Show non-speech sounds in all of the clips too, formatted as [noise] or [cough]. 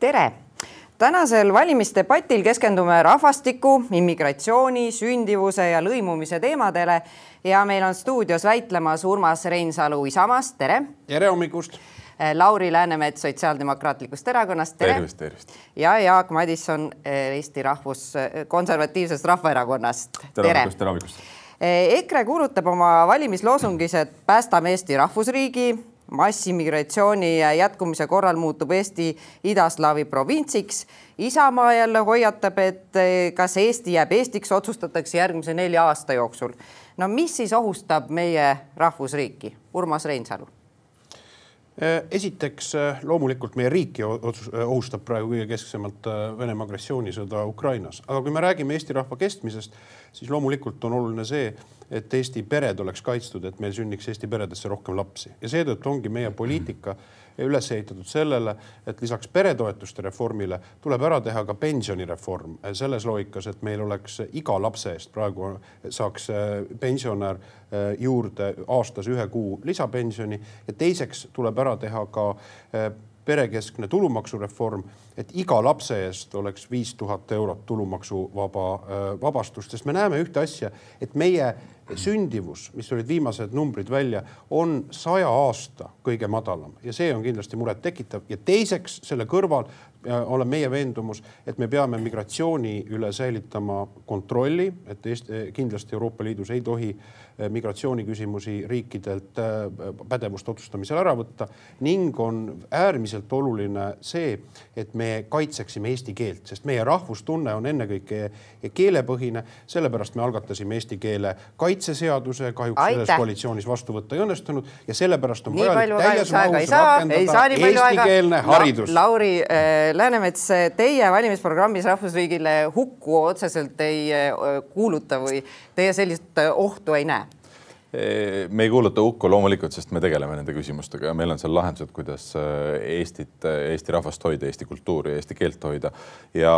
tere! tänasel valimisdebatil keskendume rahvastiku, immigratsiooni, sündivuse ja lõimumise teemadele ja meil on stuudios väitlemas Urmas Reinsalu Isamaast, tere! tere hommikust! Lauri Läänemets Sotsiaaldemokraatlikust Erakonnast, tere! tervist, tervist! ja Jaak Madisson Eesti Rahvus, Konservatiivsest Rahvaerakonnast, tere hommikust, tere hommikust! EKRE kuulutab oma valimisloosungis, et päästame Eesti rahvusriigi, massimigratsiooni jätkumise korral muutub Eesti idaslaavi provintsiks. Isamaa jälle hoiatab, et kas Eesti jääb Eestiks, otsustatakse järgmise nelja aasta jooksul. no mis siis ohustab meie rahvusriiki? Urmas Reinsalu. Esiteks loomulikult meie riiki otsus, ohustab praegu kõige kesksemalt Venemaa agressioonisõda Ukrainas, aga kui me räägime Eesti rahva kestmisest, siis loomulikult on oluline see, et Eesti pered oleks kaitstud, et meil sünniks Eesti peredesse rohkem lapsi. Ja seetõttu ongi meie poliitika üles ehitatud sellele, et lisaks peretoetuste reformile tuleb ära teha ka pensionireform selles loogikas, et meil oleks iga lapse eest praegu saaks pensionär juurde aastas ühe kuu lisapensioni. Ja teiseks tuleb ära teha ka perekeskne tulumaksureform, et iga lapse eest oleks viis tuhat eurot tulumaksuvaba vabastust, sest me näeme ühte asja, et meie sündivus, mis olid viimased numbrid välja, on saja aasta kõige madalam ja see on kindlasti murettekitav ja teiseks selle kõrval olen meie veendumus, et me peame migratsiooni üle säilitama kontrolli, et Eesti, kindlasti Euroopa Liidus ei tohi migratsiooniküsimusi riikidelt pädevust otsustamisel ära võtta ning on äärmiselt oluline see, et me kaitseksime eesti keelt, sest meie rahvustunne on ennekõike keelepõhine. sellepärast me algatasime eesti keele kaitseseaduse, kahjuks Aitäh. selles koalitsioonis vastu võtta ei õnnestunud ja sellepärast on nii vajalik täies mahus rakendada eestikeelne haridus La. Lauri äh, Läänemets, teie valimisprogrammis rahvusriigile hukku otseselt ei äh, kuuluta või teie sellist ohtu ei näe? Me ei kuuluta hukku loomulikult, sest me tegeleme nende küsimustega ja meil on seal lahendused, kuidas äh, Eestit, Eesti rahvast hoida, Eesti kultuuri, eesti keelt hoida. ja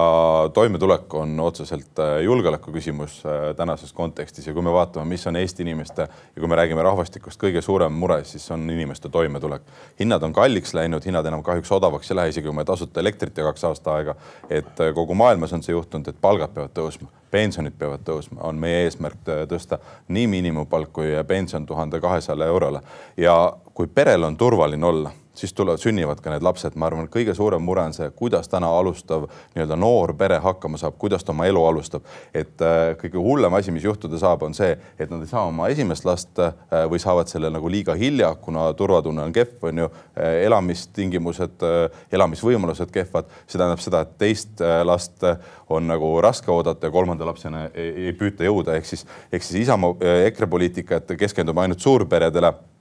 toimetulek on otseselt äh, julgeoleku küsimus äh, tänases kontekstis ja kui me vaatame, mis on Eesti inimeste ja kui me räägime rahvastikust, kõige suurem mure, siis on inimeste toimetulek. hinnad on kalliks läinud, hinnad enam kahjuks odavaks ei lähe, isegi kui me tasuta elektrit jagaks aasta aega. et kogu maailmas on see juhtunud, et palgad peavad tõusma pensionid peavad tõusma, on meie eesmärk tõsta nii miinimumpalk kui pension tuhande kahesajale eurole. Ja kui perel on turvaline olla siis tulevad, sünnivad ka need lapsed, ma arvan, kõige suurem mure on see, kuidas täna alustav nii-öelda noor pere hakkama saab, kuidas ta oma elu alustab. et äh, kõige hullem asi, mis juhtuda saab, on see, et nad ei saa oma esimest last äh, või saavad selle nagu liiga hilja, kuna turvatunne on kehv, on ju äh,, elamistingimused äh,, elamisvõimalused kehvad. see tähendab seda, et teist äh, last on nagu raske oodata ja kolmanda lapsena ei, ei püüta jõuda, ehk siis, ehk siis Isamaa äh, EKRE poliitika, et keskendume ainult suurperedele Äh,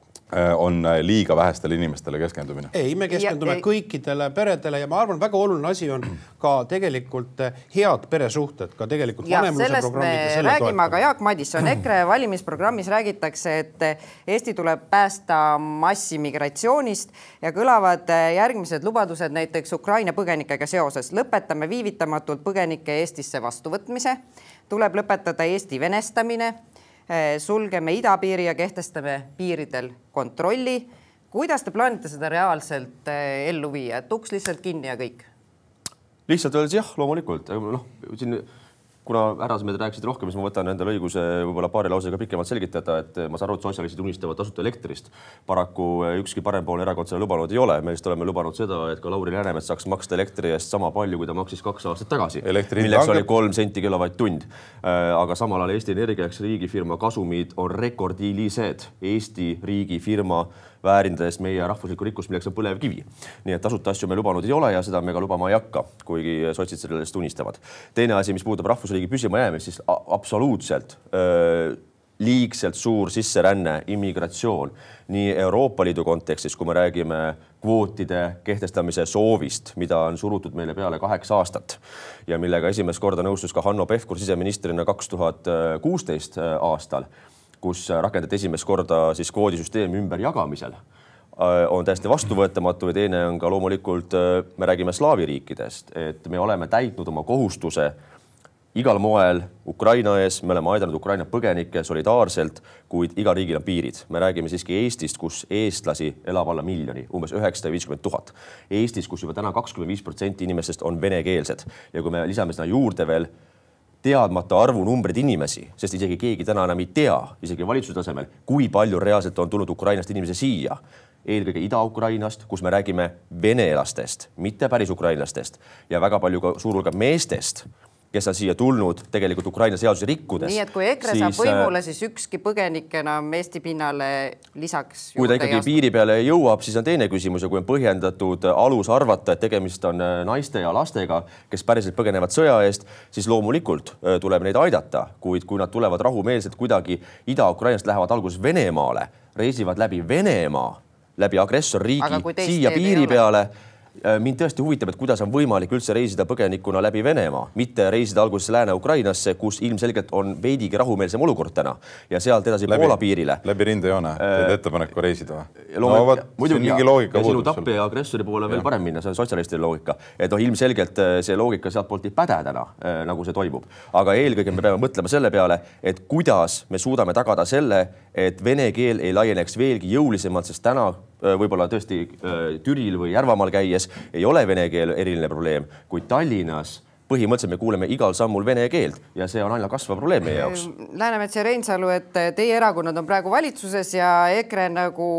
on äh, liiga vähestele inimestele keskendumine? ei, me keskendume ja, kõikidele peredele ja ma arvan, väga oluline asi on ka tegelikult äh, head peresuhted, ka tegelikult vanemluse programmid. räägime, aga Jaak Madisson, EKRE valimisprogrammis räägitakse, et Eesti tuleb päästa massimigratsioonist ja kõlavad järgmised lubadused näiteks Ukraina põgenikega seoses. lõpetame viivitamatult põgenike Eestisse vastuvõtmise, tuleb lõpetada Eesti venestamine sulgeme idapiiri ja kehtestame piiridel kontrolli. kuidas te plaanite seda reaalselt eh, ellu viia, et uks lihtsalt kinni ja kõik? lihtsalt öeldes jah, loomulikult, noh siin kuna härrasmehed rääkisid rohkem, siis ma võtan endale õiguse võib-olla paari lausega pikemalt selgitada, et ma saan aru, et sotsialistid unistavad tasuta elektrist. paraku ükski parempoolne erakond seda lubanud ei ole, me lihtsalt oleme lubanud seda, et ka Lauri Läänemets saaks maksta elektri eest sama palju, kui ta maksis kaks aastat tagasi, milleks oli kolm senti kilovatt-tund. Äh, aga samal ajal Eesti Energia ehk riigifirma kasumid on rekordilised. Eesti riigifirma väärindades meie rahvuslikku rikkust, milleks on põlevkivi. nii et tasuta asju me lubanud ei ole ja seda me ka lubama ei hakka, kuigi sotsid sellest unistavad. teine asi, mis puudutab rahvusriigi püsimajäämist, siis absoluutselt öö, liigselt suur sisseränne, immigratsioon nii Euroopa Liidu kontekstis, kui me räägime kvootide kehtestamise soovist, mida on surutud meile peale kaheksa aastat ja millega esimest korda nõustus ka Hanno Pevkur siseministrina kaks tuhat kuusteist aastal kus rakendati esimest korda siis kvoodisüsteemi ümberjagamisel, äh, on täiesti vastuvõetamatu ja teine on ka loomulikult, äh, me räägime slaavi riikidest, et me oleme täitnud oma kohustuse igal moel Ukraina ees, me oleme aidanud Ukraina põgenikke solidaarselt, kuid igal riigil on piirid. me räägime siiski Eestist, kus eestlasi elab alla miljoni, umbes üheksasada viiskümmend tuhat. Eestis, kus juba täna kakskümmend viis protsenti inimestest on venekeelsed ja kui me lisame sinna juurde veel teadmata arvunumbrid inimesi, sest isegi keegi täna enam ei tea, isegi valitsuse tasemel, kui palju reaalselt on tulnud Ukrainast inimesi siia. Eelkõige Ida-Ukrainast, kus me räägime venelastest, mitte päris ukrainlastest. Ja väga palju ka suur hulk meestest kes on siia tulnud tegelikult Ukraina seadusi rikkudes. nii et kui EKRE siis, saab võimule, siis ükski põgenik enam Eesti pinnale lisaks. kui ta ikkagi piiri peale jõuab, siis on teine küsimus ja kui on põhjendatud alus arvata, et tegemist on äh, naiste ja lastega, kes päriselt põgenevad sõja eest, siis loomulikult äh, tuleb neid aidata, kuid kui nad tulevad rahumeelselt kuidagi Ida-Ukrainast, lähevad alguses Venemaale, reisivad läbi Venemaa, läbi agressorriigi siia piiri peale Äh, mind tõesti huvitab, et kuidas on võimalik üldse reisida põgenikuna läbi Venemaa, mitte reisida alguses Lääne-Ukrainasse, kus ilmselgelt on veidigi rahumeelsem olukord täna. Ja sealt edasi läbi, Poola piirile. läbi rindejoone äh, teed ettepaneku reisida. või? no vot, muidugi mingi loogika sinu tapja ja agressori poole veel parem minna, see on sotsialistide loogika, et noh, ilmselgelt äh, see loogika sealtpoolt ei päde täna, nagu see toimub, aga eelkõige me peame mõtlema selle peale, et kuidas me suudame tagada selle, et vene keel ei laieneks veelgi jõulisemalt, sest täna Äh, võib-olla tõesti äh, Türil või Järvamaal käies ei ole vene keel eriline probleem, kuid Tallinnas põhimõtteliselt me kuuleme igal sammul vene keelt ja see on aina kasvav probleem meie jaoks. Läänemets ja Reinsalu, et teie erakonnad on praegu valitsuses ja EKRE nagu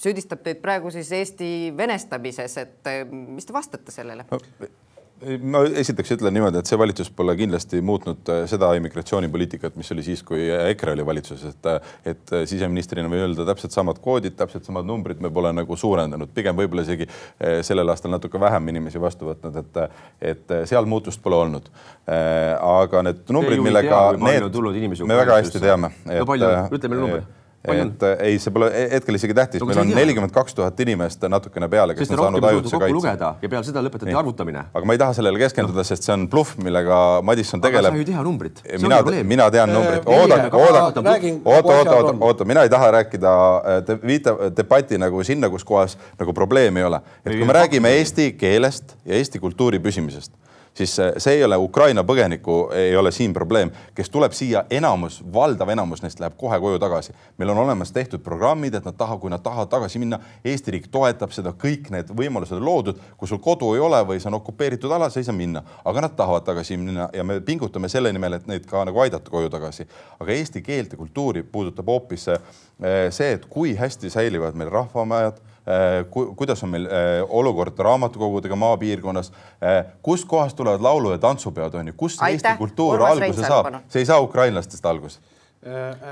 süüdistab teid praegu siis Eesti venestamises, et mis te vastate sellele no,? Ma esiteks ütlen niimoodi, et see valitsus pole kindlasti muutnud äh, seda immigratsioonipoliitikat, mis oli siis, kui EKRE oli valitsuses, et äh, et äh, siseministrina võin öelda täpselt samad koodid, täpselt samad numbrid, me pole nagu suurendanud, pigem võib-olla isegi sellel aastal natuke vähem inimesi vastu võtnud, et et seal muutust pole olnud. aga need numbrid, millega need, me väga hästi teame. no palju, ütle meile numbri et äh, ei, see pole hetkel isegi tähtis meil on nelikümmend kaks tuhat inimest natukene peale, kes on saanud ajutise kaitse. ja peale seda lõpetati nii. arvutamine. aga ma ei taha sellele keskenduda no., sest see on bluff, millega Madisson tegeleb. aga sa ju ei tea numbrit. mina, mina tean numbrit. oodake, oodake, oota, oota, oota, oota, mina ei taha rääkida, te viite debati nagu sinna, kus kohas nagu probleemi ei ole. et kui me räägime eesti keelest ja eesti kultuuri püsimisest siis see ei ole Ukraina põgeniku, ei ole siin probleem, kes tuleb siia, enamus, valdav enamus neist läheb kohe koju tagasi. meil on olemas tehtud programmid, et nad taha, kui nad tahavad tagasi minna, Eesti riik toetab seda, kõik need võimalused on loodud, kui sul kodu ei ole või see on okupeeritud ala, sa ei saa minna, aga nad tahavad tagasi minna ja me pingutame selle nimel, et neid ka nagu aidata koju tagasi. aga eesti keelt ja kultuuri puudutab hoopis see, et kui hästi säilivad meil rahvamajad ku, kuidas on meil äh, olukord raamatukogudega maapiirkonnas, äh, kustkohast tulevad laulu- ja tantsupeod, on ju, kust Aitäh. Eesti kultuur Urmas alguse Reinsalu, saab, see ei saa ukrainlastest alguse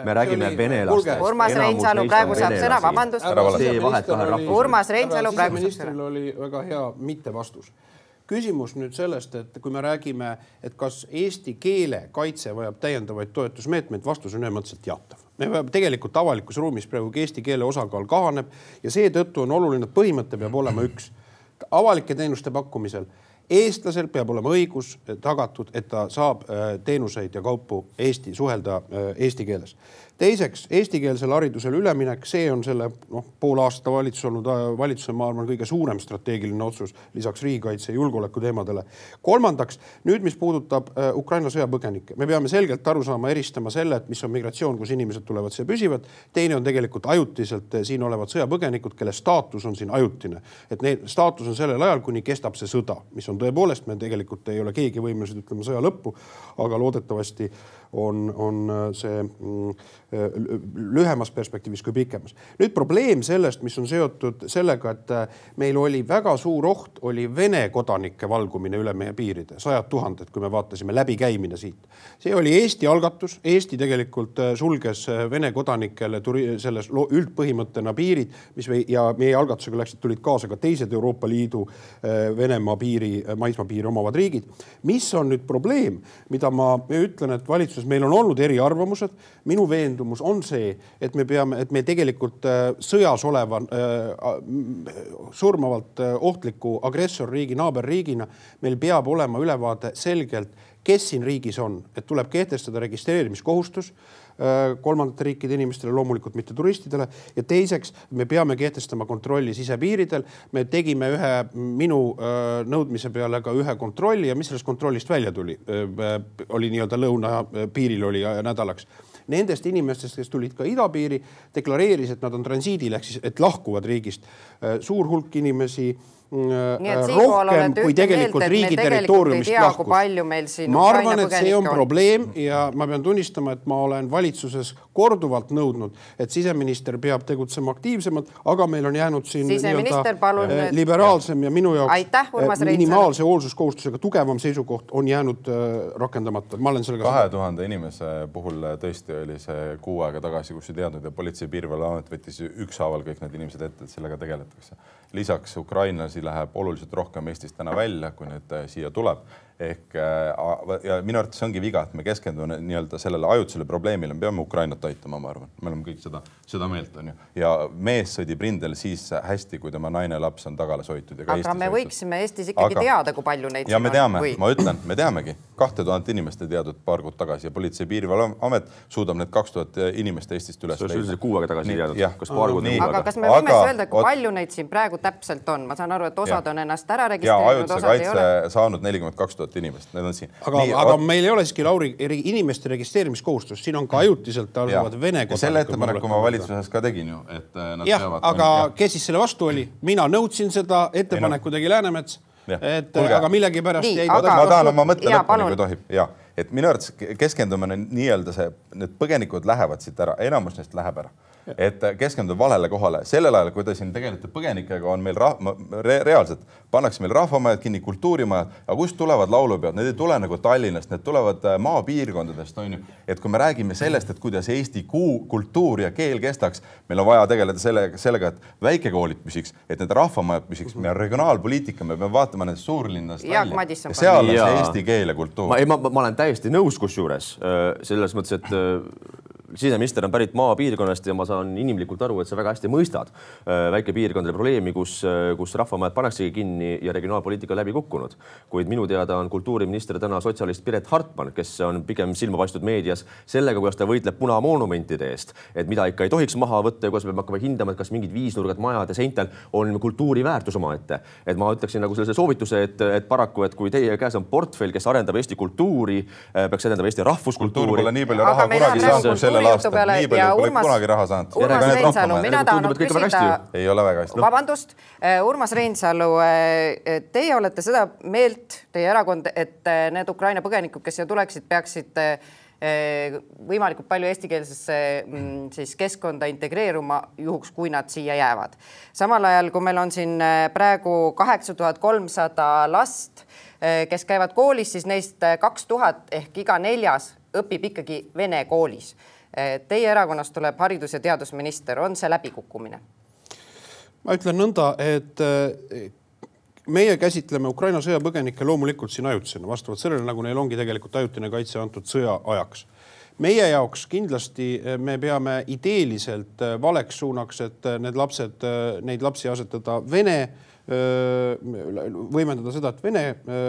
me räägime venelastest. Urmas Reinsalu praegu saab sõna, vabandust. Urmas Reinsalu praegu saab sõna. oli väga hea mittevastus küsimus nüüd sellest, et kui me räägime, et kas eesti keele kaitse vajab täiendavaid toetusmeetmeid, vastus on ühemõtteliselt jaatav. Me peame tegelikult avalikus ruumis praegu eesti keele osakaal kahaneb ja seetõttu on oluline, et põhimõte peab olema üks. avalike teenuste pakkumisel eestlasel peab olema õigus tagatud, et ta saab äh, teenuseid ja kaupu Eesti, suhelda äh, eesti keeles teiseks, eestikeelsele haridusele üleminek, see on selle noh, poole aasta valitsus olnud äh, valitsuse, ma arvan, kõige suurem strateegiline otsus lisaks riigikaitse ja julgeoleku teemadele. kolmandaks, nüüd, mis puudutab äh, Ukraina sõjapõgenikke, me peame selgelt aru saama, eristama selle, et mis on migratsioon, kus inimesed tulevad siia püsivalt. teine on tegelikult ajutiselt äh, siin olevad sõjapõgenikud, kelle staatus on siin ajutine. et neil staatus on sellel ajal, kuni kestab see sõda, mis on tõepoolest, me tegelikult ei ole keegi võimelised ütlema sõja lõppu, aga loodetavasti on, on see mm, lühemas perspektiivis kui pikemas. nüüd probleem sellest, mis on seotud sellega, et äh, meil oli väga suur oht, oli Vene kodanike valgumine üle meie piiride, sajad tuhanded, kui me vaatasime läbikäimine siit. see oli Eesti algatus, Eesti tegelikult äh, sulges äh, Vene kodanikele turi, selles üldpõhimõttena piirid, mis või, ja meie algatusega läksid, tulid kaasa ka teised Euroopa Liidu Venemaa piiri, maismaapiiri omavad riigid. mis on nüüd probleem, mida ma ütlen, et valitsuses meil on olnud eriarvamused, minu veendumus on see, et me peame, et me tegelikult äh, sõjas oleva äh, surmavalt äh, ohtliku agressorriigi, naaberriigina, meil peab olema ülevaade selgelt, kes siin riigis on, et tuleb kehtestada registreerimiskohustus äh, kolmandate riikide inimestele, loomulikult mitte turistidele. ja teiseks, me peame kehtestama kontrolli sisepiiridel. me tegime ühe minu äh, nõudmise peale ka ühe kontrolli ja mis sellest kontrollist välja tuli, oli nii-öelda lõunapiiril oli nädalaks nendest inimestest, kes tulid ka idapiiri, deklareeris, et nad on transiidil ehk siis, et lahkuvad riigist. suur hulk inimesi Äh, rohkem kui tegelikult meelt, riigi territooriumist lahkus. ma arvan, et see on, on probleem ja ma pean tunnistama, et ma olen valitsuses korduvalt nõudnud, et siseminister peab tegutsema aktiivsemalt, aga meil on jäänud siin nii-öelda äh, liberaalsem ja minu jaoks Aitäh, äh, minimaalse hoolsuskohustusega tugevam seisukoht on jäänud rakendamata. ma olen sellega. kahe tuhande inimese puhul tõesti oli see kuu aega tagasi, kus ei teadnud ja Politsei- ja Piirivalveamet võttis ükshaaval kõik need inimesed ette, et sellega tegeletakse. Lisaks ukrainlasi läheb oluliselt rohkem Eestist täna välja, kui nüüd äh, siia tuleb ehk äh, ja minu arvates ongi viga, et me keskendume nii-öelda sellele ajutisele probleemile, me peame Ukrainat aitama, ma arvan, me oleme kõik seda, seda meelt, on ju. ja mees sõdib rindel siis hästi, kui tema naine, laps on tagalas hoitud. aga Eestis me võiksime hoitud. Eestis ikkagi aga, teada, kui palju neid ja me teame, ma ütlen, me teamegi, kahte tuhat inimest ei teadnud paar kuud tagasi ja Politsei- ja Piirivalveamet suudab need kaks tuhat inimest Eestist üles leida. see oli kuu aega tagasi ei teadnud, kas paar kuud. aga kas me võime aga, öelda, kui palju neid siin praegu täpselt on, ma saan aru, et osad on ennast ära registreerinud, osad ei ole. saanud nelikümmend kaks tuhat inimest, need on siin aga, aga on... meil ei ole siiski, Lauri, inimeste registreerimiskohustust, siin on ka ajutiselt asuvad Vene kodanikud. selle ettepaneku ma valitsuses ka tegin ju, et äh, nad jah, aga ja. kes siis selle vastu oli? mina nõudsin seda, ettepaneku tegi Läänemets. et Kulge. aga millegipärast jäi aga... ma tahan oma mõtte lõpuni, kui tohib, ja et minu arvates keskendume nii-öelda see, need põgenikud lähevad siit ära, enamus neist läheb ära et keskenduda valele kohale. sellel ajal, kui te siin tegelete põgenikega, on meil re reaalselt, pannakse meil rahvamajad kinni, kultuurimajad, aga kust tulevad laulupeod, need ei tule nagu Tallinnast, need tulevad äh, maapiirkondadest, on ju. et kui me räägime sellest, et kuidas Eesti kuu, kultuur ja keel kestaks, meil on vaja tegeleda sellega, sellega, et väikekoolid püsiks, et need rahvamajad püsiks, meil on regionaalpoliitika, me peame vaatama nendest suurlinnadest välja. seal on see eesti keel ja kultuur. ma, ma, ma olen täiesti nõus, kusjuures äh, selles mõttes, et äh, siseminister on pärit maapiirkonnast ja ma saan inimlikult aru, et sa väga hästi mõistad äh, väikepiirkondade probleemi, kus, äh, kus rahvamajad pannaksegi kinni ja regionaalpoliitika läbi kukkunud. kuid minu teada on kultuuriminister täna sotsialist Piret Hartman, kes on pigem silma paistnud meedias sellega, kuidas ta võitleb punamonumentide eest, et mida ikka ei tohiks maha võtta ja kuidas me peame hakkama hindama, et kas mingid viisnurgad majade seintel on kultuuriväärtus omaette. et ma ütleksin nagu sellise soovituse, et, et paraku, et kui teie käes on portfell, kes arendab Eesti kultuuri, äh, peaks edendama Eesti rahvuskultuuri. kultuur pole nii palju raha kunagi saanud selle veel aastal, nii palju pole Urmas, kunagi raha saanud. Urmas Reinsalu, mina tahan küsida. ei ole väga hästi. vabandust, äh, Urmas Reinsalu, äh, teie olete seda meelt, teie erakond, et äh, need Ukraina põgenikud, kes siia tuleksid, peaksid võimalikult palju eestikeelsesse mm, siis keskkonda integreeruma, juhuks kui nad siia jäävad. samal ajal, kui meil on siin praegu kaheksa tuhat kolmsada last, kes käivad koolis, siis neist kaks tuhat ehk iga neljas õpib ikkagi vene koolis Teie erakonnast tuleb haridus- ja teadusminister, on see läbikukkumine? ma ütlen nõnda, et eh, meie käsitleme Ukraina sõjapõgenikke loomulikult siin ajutisena, vastavalt sellele, nagu neil ongi tegelikult ajutine kaitse antud sõja ajaks. meie jaoks kindlasti eh, me peame ideeliselt eh, valeks suunaks, et need lapsed, neid lapsi asetada Vene võimendada seda, et vene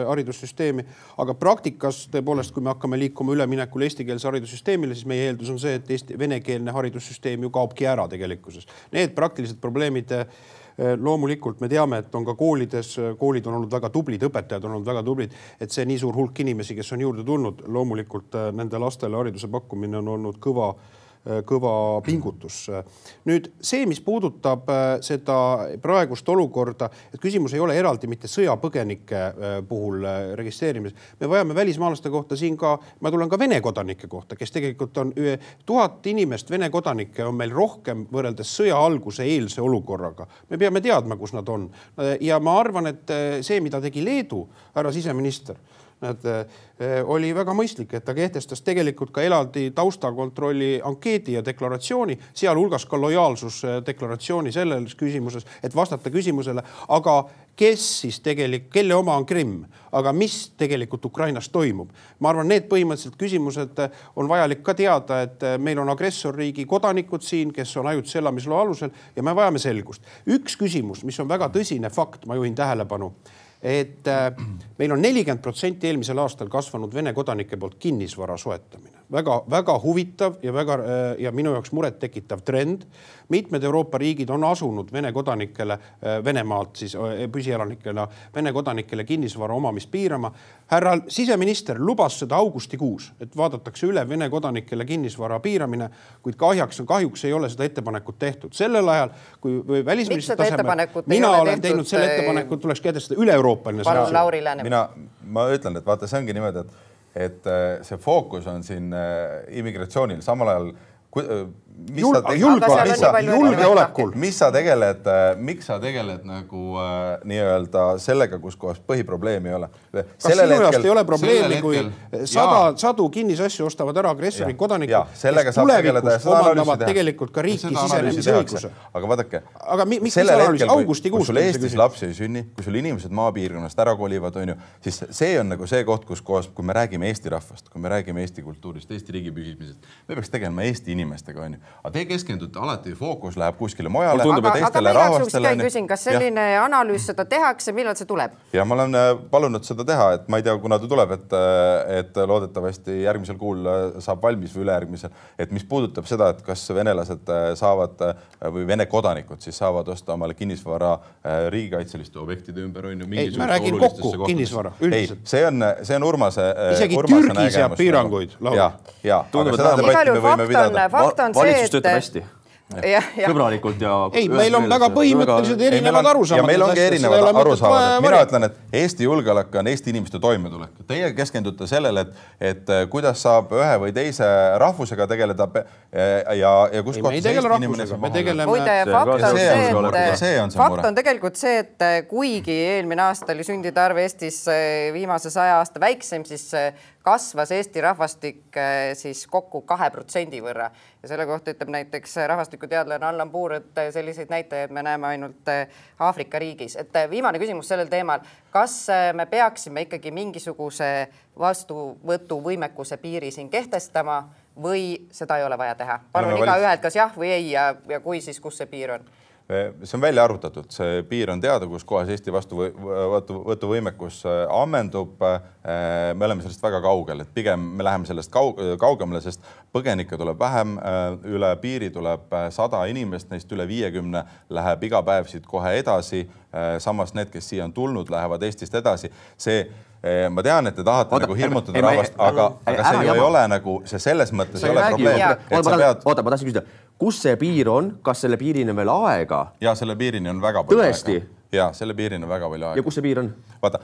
haridussüsteemi, aga praktikas tõepoolest, kui me hakkame liikuma üleminekul eestikeelse haridussüsteemile, siis meie eeldus on see, et Eesti venekeelne haridussüsteem ju kaobki ära tegelikkuses. Need praktilised probleemid loomulikult me teame, et on ka koolides, koolid on olnud väga tublid, õpetajad on olnud väga tublid, et see nii suur hulk inimesi, kes on juurde tulnud, loomulikult nende lastele hariduse pakkumine on olnud kõva Äh, kõva pingutus. nüüd see, mis puudutab äh, seda praegust olukorda, et küsimus ei ole eraldi mitte sõjapõgenike äh, puhul registreerimises. me vajame välismaalaste kohta siin ka, ma tulen ka Vene kodanike kohta, kes tegelikult on tuhat inimest, Vene kodanikke on meil rohkem võrreldes sõja alguse eelse olukorraga. me peame teadma, kus nad on ja ma arvan, et see, mida tegi Leedu härra siseminister näed, eh, oli väga mõistlik, et ta kehtestas tegelikult ka eraldi taustakontrolli ankeedi ja deklaratsiooni, sealhulgas ka lojaalsusdeklaratsiooni selles küsimuses, et vastata küsimusele, aga kes siis tegelikult, kelle oma on Krimm, aga mis tegelikult Ukrainas toimub. ma arvan, need põhimõttelised küsimused on vajalik ka teada, et meil on agressorriigi kodanikud siin, kes on ajutise elamisloa alusel ja me vajame selgust. üks küsimus, mis on väga tõsine fakt, ma juhin tähelepanu et äh, meil on nelikümmend protsenti eelmisel aastal kasvanud Vene kodanike poolt kinnisvara soetamine väga-väga huvitav ja väga äh, ja minu jaoks murettekitav trend. mitmed Euroopa riigid on asunud Vene kodanikele, äh, Venemaalt siis äh, püsielanikena, Vene kodanikele kinnisvara omamist piirama. härra siseminister lubas seda augustikuus, et vaadatakse üle Vene kodanikele kinnisvara piiramine, kuid kahjuks, kahjuks ei ole seda ettepanekut tehtud. sellel ajal, kui või välisministri tasemel, mina olen tehtud, teinud selle ettepaneku, tuleks kehtestada üle-euroopaline seadus. Lauri Läänemets. mina, ma ütlen, et vaata, see ongi niimoodi, et et äh, see fookus on siin äh, immigratsioonil, samal ajal äh, mis Jul, sa julgeolekul, julgeolekul. mis sa tegeled, miks sa tegeled nagu äh, nii-öelda sellega, kus kohas põhiprobleemi ei ole? kas sinu jaoks ei ole probleemi, kui sada, sadu kinnisasju ostavad ära agressori kodanikud, kes tulevikus omandavad tegelikult ka riiki sisenemise õiguse? aga vaadake. aga mi, miks see analüüs augustikuus? kui sul Eestis lapsi ei sünni, kui sul inimesed maapiirkonnast ära kolivad, onju, siis see on nagu see koht, kus kohas, kui me räägime Eesti rahvast, kui me räägime Eesti kultuurist, Eesti riigi püsimisest, me peaks tegelema Eesti inimestega, onju aga te keskendute alati, fookus läheb kuskile mujale. küsin, kas selline ja. analüüs seda tehakse, millal see tuleb? ja ma olen äh, palunud seda teha, et ma ei tea, kuna ta tuleb, et, äh, et loodetavasti järgmisel kuul äh, saab valmis või ülejärgmisel, et mis puudutab seda, et kas venelased saavad või Vene kodanikud siis saavad osta omale kinnisvara riigikaitseliste objektide ümber on ju. ei, ma räägin kokku kinnisvara üldiselt. see on, see on Urmase. isegi Urmase Türgi seab piiranguid. ja, ja. igal juhul fakt on, fakt on see, et töötab hästi. Sõbralikult ja. ei, meil on väga põhimõttelised erinevad arusaamad. meil ongi erinevad arusaamad, mina ütlen, et Eesti julgeolek on Eesti inimeste toimetulek. Teie keskendute sellele, et, et äh, kuidas saab ühe või teise rahvusega tegeleda äh, ja, ja kus kohas Eesti inimene saab tegeleme.... muide, fakt on see, et fakt on tegelikult see, et äh, kuigi eelmine aasta oli sündide arv Eestis viimase saja aasta väiksem, siis kasvas Eesti rahvastik siis kokku kahe protsendi võrra ja selle kohta ütleb näiteks rahvastikuteadlane Allan Puur, et selliseid näitajaid me näeme ainult äh, Aafrika riigis. et viimane küsimus sellel teemal, kas me peaksime ikkagi mingisuguse vastuvõtuvõimekuse piiri siin kehtestama või seda ei ole vaja teha? palun igaühelt, kas jah või ei ja, ja kui, siis kus see piir on? See on välja arvutatud, see piir on teada, kus kohas Eesti vastuvõtuvõimekus ammendub. me oleme sellest väga kaugel, et pigem me läheme sellest kaug kaugemale, sest põgenikke tuleb vähem. üle piiri tuleb sada inimest, neist üle viiekümne läheb iga päev siit kohe edasi. samas need, kes siia on tulnud, lähevad Eestist edasi. see ma tean, et te tahate oota, nagu hirmutada rahvast, aga, aga see ju ei ole nagu see selles mõttes ei ole probleem. oota, ma tahtsin küsida kus see piir on, kas selle piirini on veel aega? ja selle piirini on väga palju tõesti? aega. ja selle piirini on väga palju aega. ja kus see piir on? vaata,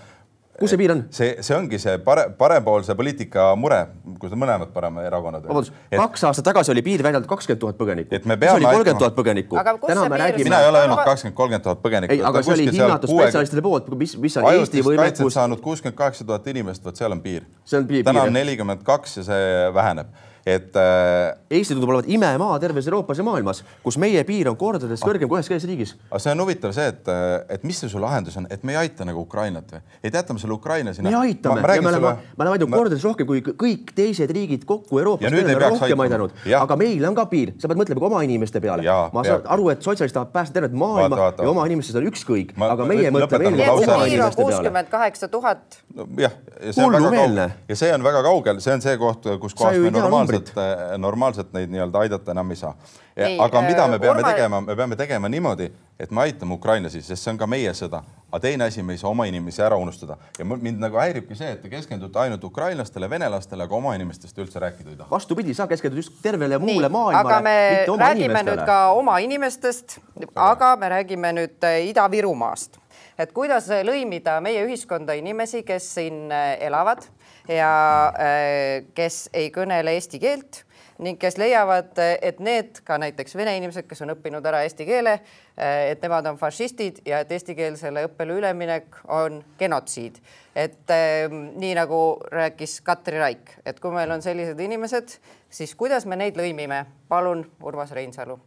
kus see piir on? see, see ongi see pare, parempoolse poliitika mure, kus on mõlemad paremerakonnad. vabandust, kaks aastat tagasi oli piir väidetavalt kakskümmend tuhat põgenikku. et me peame kolmkümmend tuhat põgenikku. täna me räägime. mina ei ole öelnud kakskümmend, kolmkümmend tuhat põgenikku. ei, aga see oli hinnatud spetsialistide poolt, mis, mis on Eesti võimekus. saanud kuuskümmend kaheksa tuhat inimest, vot seal on piir. see on piir. täna on nelikümmend kaks ja see väheneb et äh, Eesti tundub olevat imemaa terves Euroopas ja maailmas, kus meie piir on kordades kõrgem kui üheski teises riigis. aga see on huvitav see, et, äh, et mis see su lahendus on, et me ei aita nagu Ukrainat või? et jätame selle Ukraina sinna. me aitame ma, ja me oleme, me oleme aidanud kordades rohkem kui kõik teised riigid kokku Euroopas. me rohkem aidanud, aga meil on ka piir, sa pead mõtlema ka oma inimeste peale. ma saan aru, et sotsialistid tahavad päästa tervet maailma vaata, vaata. ja oma inimestest on ükskõik, aga meie mõtleme eelkõige oma inimeste peale. kuuskümmend kaheksa tuhat. jah, ja see on väga kaugel ja see on väga kaugel, see on see koht, kus kohas me normaalselt, normaalselt normaalselt neid nii-öelda aidata enam ei saa. aga mida me äh, peame Urma... tegema, me peame tegema niimoodi, et me aitame ukrainlasi, sest see on ka meie sõda. aga teine asi, me ei saa oma inimesi ära unustada ja mind nagu häiribki see, et te keskendute ainult ukrainlastele, venelastele, aga oma inimestest üldse rääkida ei taha. vastupidi, sa keskendud just tervele muule Nii, maailmale. aga me räägime inimestele. nüüd ka oma inimestest, aga me räägime nüüd äh, Ida-Virumaast et kuidas lõimida meie ühiskonda inimesi, kes siin elavad ja kes ei kõnele eesti keelt ning kes leiavad, et need ka näiteks vene inimesed, kes on õppinud ära eesti keele, et nemad on fašistid ja et eestikeelsele õppele üleminek on genotsiid. et eh, nii nagu rääkis Katri Raik, et kui meil on sellised inimesed, siis kuidas me neid lõimime? palun, Urmas Reinsalu.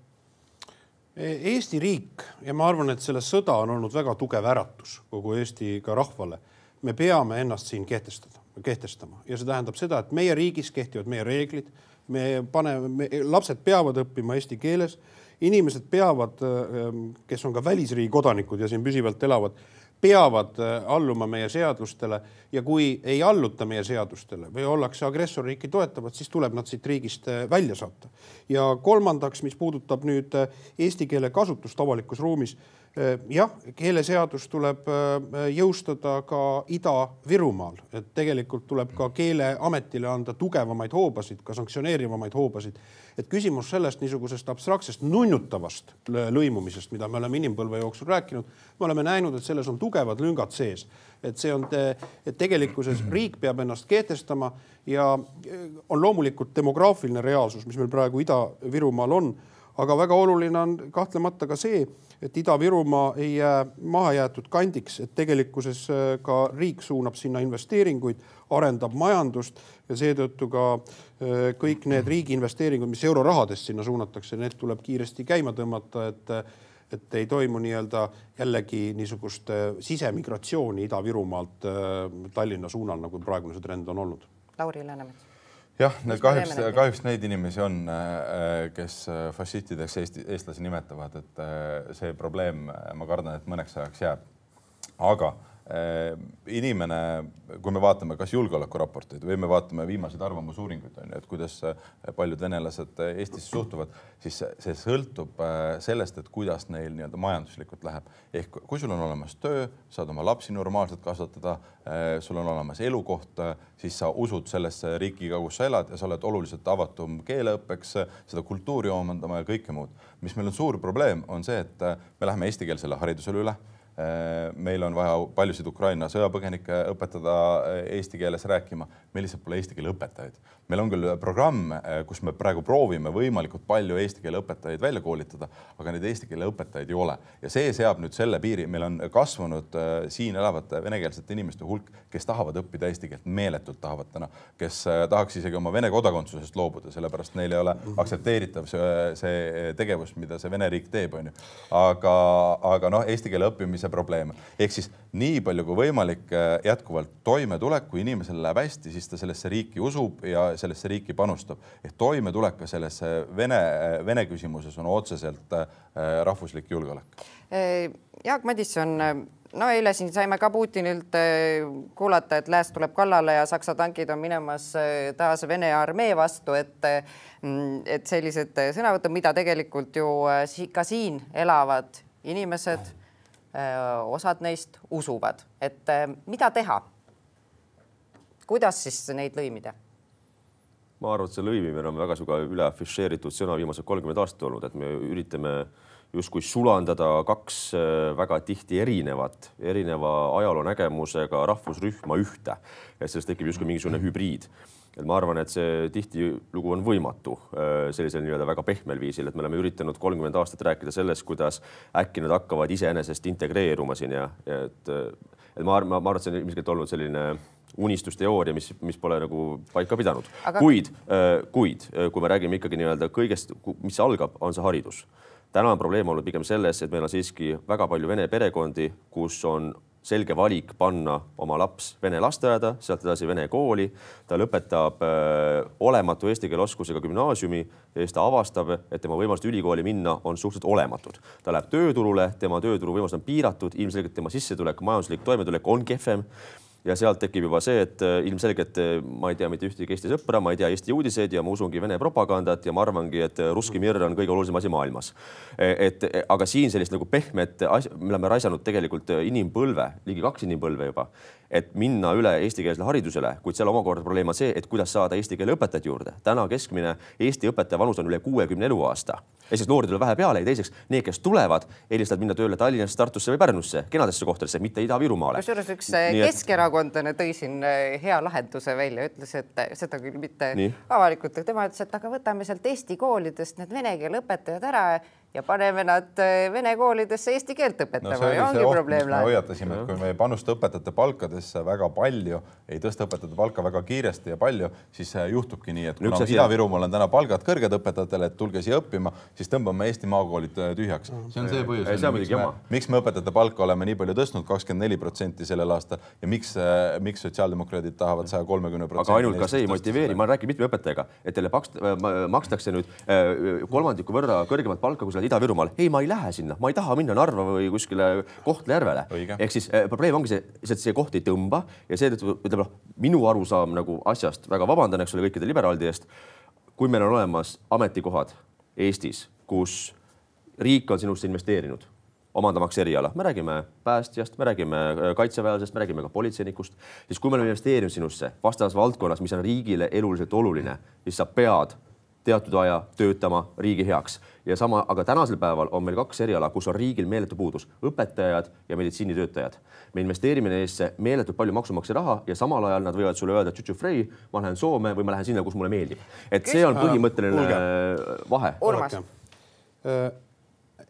Eesti riik ja ma arvan, et selle sõda on olnud väga tugev äratus kogu Eesti ka rahvale. me peame ennast siin kehtestada, kehtestama ja see tähendab seda, et meie riigis kehtivad meie reeglid me paneme, lapsed peavad õppima eesti keeles, inimesed peavad, ähm, kes on ka välisriigi kodanikud ja siin püsivalt elavad, peavad äh, alluma meie seadustele ja kui ei alluta meie seadustele või ollakse agressorriiki toetavad, siis tuleb nad siit riigist äh, välja saata. ja kolmandaks, mis puudutab nüüd äh, eesti keele kasutust avalikus ruumis jah, keeleseadus tuleb jõustada ka Ida-Virumaal, et tegelikult tuleb ka Keeleametile anda tugevamaid hoobasid, ka sanktsioneerivamaid hoobasid et küsimus sellest niisugusest abstraktsest nunnutavast lõimumisest, mida me oleme inimpõlve jooksul rääkinud, me oleme näinud, et selles on tugevad lüngad sees. et see on, et tegelikkuses riik peab ennast kehtestama ja on loomulikult demograafiline reaalsus, mis meil praegu Ida-Virumaal on aga väga oluline on kahtlemata ka see, et Ida-Virumaa ei jää mahajäetud kandiks, et tegelikkuses äh, ka riik suunab sinna investeeringuid, arendab majandust ja seetõttu ka äh, kõik need riigi investeeringud, mis eurorahadest sinna suunatakse, need tuleb kiiresti käima tõmmata, et et ei toimu nii-öelda jällegi niisugust äh, sisemigratsiooni Ida-Virumaalt Tallinna suunal, nagu praegune see trend on olnud. Lauri Läänemets jah, kahjuks, kahjuks neid inimesi on, äh, kes äh, fašistideks Eesti, eestlasi nimetavad, et äh, see probleem, ma kardan, et mõneks ajaks jääb. aga Äh, inimene, kui me vaatame kas julgeolekuraporteid või me vaatame viimaseid arvamusuuringuid, on ju, et kuidas äh, paljud venelased äh, Eestisse suhtuvad, siis see sõltub sellest, et kuidas neil nii-öelda majanduslikult läheb. ehk kui sul on olemas töö, saad oma lapsi normaalselt kasvatada, sul on olemas elukoht, siis sa usud sellesse riiki, kus sa elad ja sa oled oluliselt avatum keeleõppeks, seda kultuuri omandama ja kõike muud. mis meil on suur probleem, on see, et me läheme eestikeelsele haridusele üle Äh, meil on vaja paljusid Ukraina sõjapõgenikke õpetada äh, eesti keeles rääkima, meil lihtsalt pole eesti keele õpetajaid. meil on küll programm, äh, kus me praegu proovime võimalikult palju eesti keele õpetajaid välja koolitada, aga neid eesti keele õpetajaid ei ole ja see seab nüüd selle piiri, meil on kasvanud siin elavate venekeelsete inimeste hulk, kes tahavad õppida eesti keelt, meeletult tahavad täna, kes tahaks isegi oma Vene kodakondsusest loobuda, sellepärast neil ei ole aktsepteeritav see, see tegevus, mida see Vene riik teeb, onju. aga, aga noh, eesti keele õppimise see probleem. ehk siis nii palju kui võimalik äh, jätkuvalt toimetulek, kui inimesel läheb hästi, siis ta sellesse riiki usub ja sellesse riiki panustab. ehk toimetulek ka sellesse Vene, äh, Vene küsimuses on otseselt äh, rahvuslik julgeolek. Jaak Madisson no eile siin saime ka Putinilt kuulata, et lääs tuleb kallale ja Saksa tankid on minemas taas Vene armee vastu, et mm, et sellised sõnavõtud, mida tegelikult ju ka siin elavad inimesed osad neist usuvad, et mida teha? kuidas siis neid lõimida? ma arvan, et see lõimimine on väga sihuke üle afišeeritud sõna viimased kolmkümmend aastat olnud, et me üritame justkui sulandada kaks väga tihti erinevat, erineva ajaloonägemusega rahvusrühma ühte, et sellest tekib justkui mingisugune hübriid et ma arvan, et see tihtilugu on võimatu äh, sellisel nii-öelda väga pehmel viisil, et me oleme üritanud kolmkümmend aastat rääkida sellest, kuidas äkki nad hakkavad iseenesest integreeruma siin ja, ja et, et ma arvan, ma arvan, et see on ilmselt olnud selline unistusteooria, mis, mis pole nagu paika pidanud Aga.... kuid, äh, kuid äh, kui me räägime ikkagi nii-öelda kõigest, mis algab, on see haridus. täna on probleem olnud pigem selles, et meil on siiski väga palju vene perekondi, kus on selge valik panna oma laps vene lasteaeda, sealt edasi vene kooli. ta lõpetab öö, äh, olematu eesti keele oskusega gümnaasiumi ja siis ta avastab, et tema võimalused ülikooli minna on suhteliselt olematud. ta läheb tööturule, tema tööturuvõimalused on piiratud, ilmselgelt tema sissetulek, majanduslik toimetulek on kehvem ja sealt tekib juba see, et äh, ilmselgelt äh, ma ei tea mitte ühtegi Eesti sõpra, ma ei tea Eesti uudiseid ja ma usungi Vene propagandat ja ma arvangi, et äh, Russki Mir on kõige olulisem asi maailmas. E, et aga siin sellist nagu pehmet asja, me oleme raisanud tegelikult inimpõlve, ligi kaks inimpõlve juba, et minna üle eestikeelsele haridusele, kuid seal omakorda probleem on see, et kuidas saada eesti keele õpetajat juurde. täna keskmine Eesti õpetaja vanus on üle kuuekümne eluaasta esiteks noori tuleb vähe peale ja teiseks need, kes tulevad, eelistavad minna tööle Tallinnasse, Tartusse või Pärnusse, kenadesse kohtadesse, mitte Ida-Virumaale. kusjuures üks Nii, keskerakondlane tõi siin äh, hea lahenduse välja, ütles, et seda küll mitte Nii. avalikult, aga tema ütles, et aga võtame sealt Eesti koolidest need vene keele õpetajad ära ja paneme nad äh, vene koolidesse eesti keelt õpetama no, ja ongi probleem lahendatud. hoiatasime, et kui me ei panusta õpetajate palkadesse väga palju, ei tõsta õpetajate palka väga kiiresti ja palju, siis juhtubki nii, et kuna Ida-Virumaal on täna palgad kõrged õpetajatele, et tulge siia õppima, siis tõmbame Eesti maakoolid äh, tühjaks. see on see põhjus, miks, me, miks me õpetajate palka oleme nii palju tõstnud, kakskümmend neli protsenti sellel aastal ja miks, äh, miks sotsiaaldemokraadid tahavad saja kolmekümne protsendi. aga ainult ka see ei motiveeri, ma rääkinud mitme õpetajaga, et teile makstakse nüüd kolmandiku võrra kõrgemat palka, kui elad Ida-Virumaal, ei, ma ei lähe sinna, ma ei taha minna Narva või kuskile Kohtla-Järvele. Ehk siis eh, probleem ongi see, lihtsalt see koht ei tõmba ja seetõttu ütleme noh, minu arusaam nagu asjast väga vabandan, eks ole, kõikide liberaalide eest. kui meil on olemas ametikohad Eestis, kus riik on sinusse investeerinud omandamaks eriala, me räägime päästjast, me räägime äh, kaitseväelasest, me räägime ka politseinikust, siis kui me oleme investeerinud sinusse vastavas valdkonnas, mis on riigile eluliselt oluline, siis sa pead teatud aja töötama riigi heaks ja sama, aga tänasel päeval on meil kaks eriala, kus on riigil meeletu puudus, õpetajad ja meditsiinitöötajad. me investeerime neisse meeletult palju maksumaksja raha ja samal ajal nad võivad sulle öelda, tšutšufrei, ma lähen Soome või ma lähen sinna, kus mulle meeldib. et see on põhimõtteline vahe. Urmas,